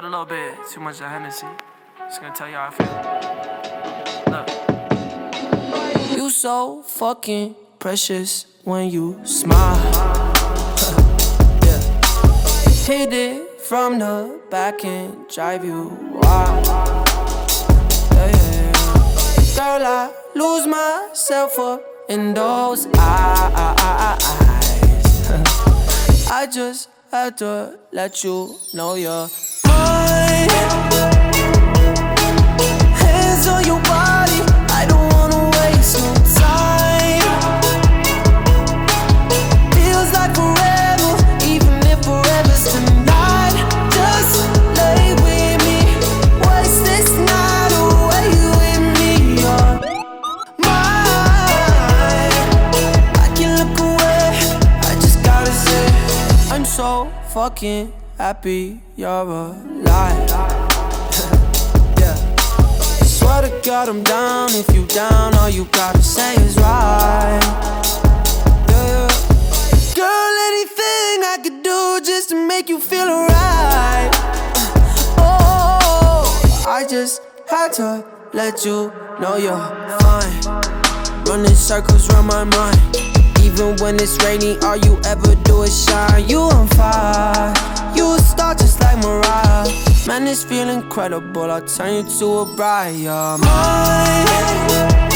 Had a little bit too much of Hennessy. Just gonna tell you how I feel. Look. You so fucking precious when you smile. yeah. Hit it from the back and drive you wild. Yeah, yeah. Girl, I lose myself up in those eyes. I just had to let you know you're mine. Hands on your body, I don't wanna waste no time. Feels like forever, even if forever's tonight. Just lay with me, waste this night away with me. You're mine. I can look away, I just gotta say, I'm so fucking happy you're alive. yeah. I Swear to God I'm down. If you down, all you gotta say is right. Yeah. Girl, anything I could do just to make you feel alright. Oh, I just had to let you know you're fine. Running circles around my mind. Even when it's rainy, all you ever do is shine. You on fire, you a star just like Mariah. Man, this feel incredible. I'll turn you to a bride. Mine.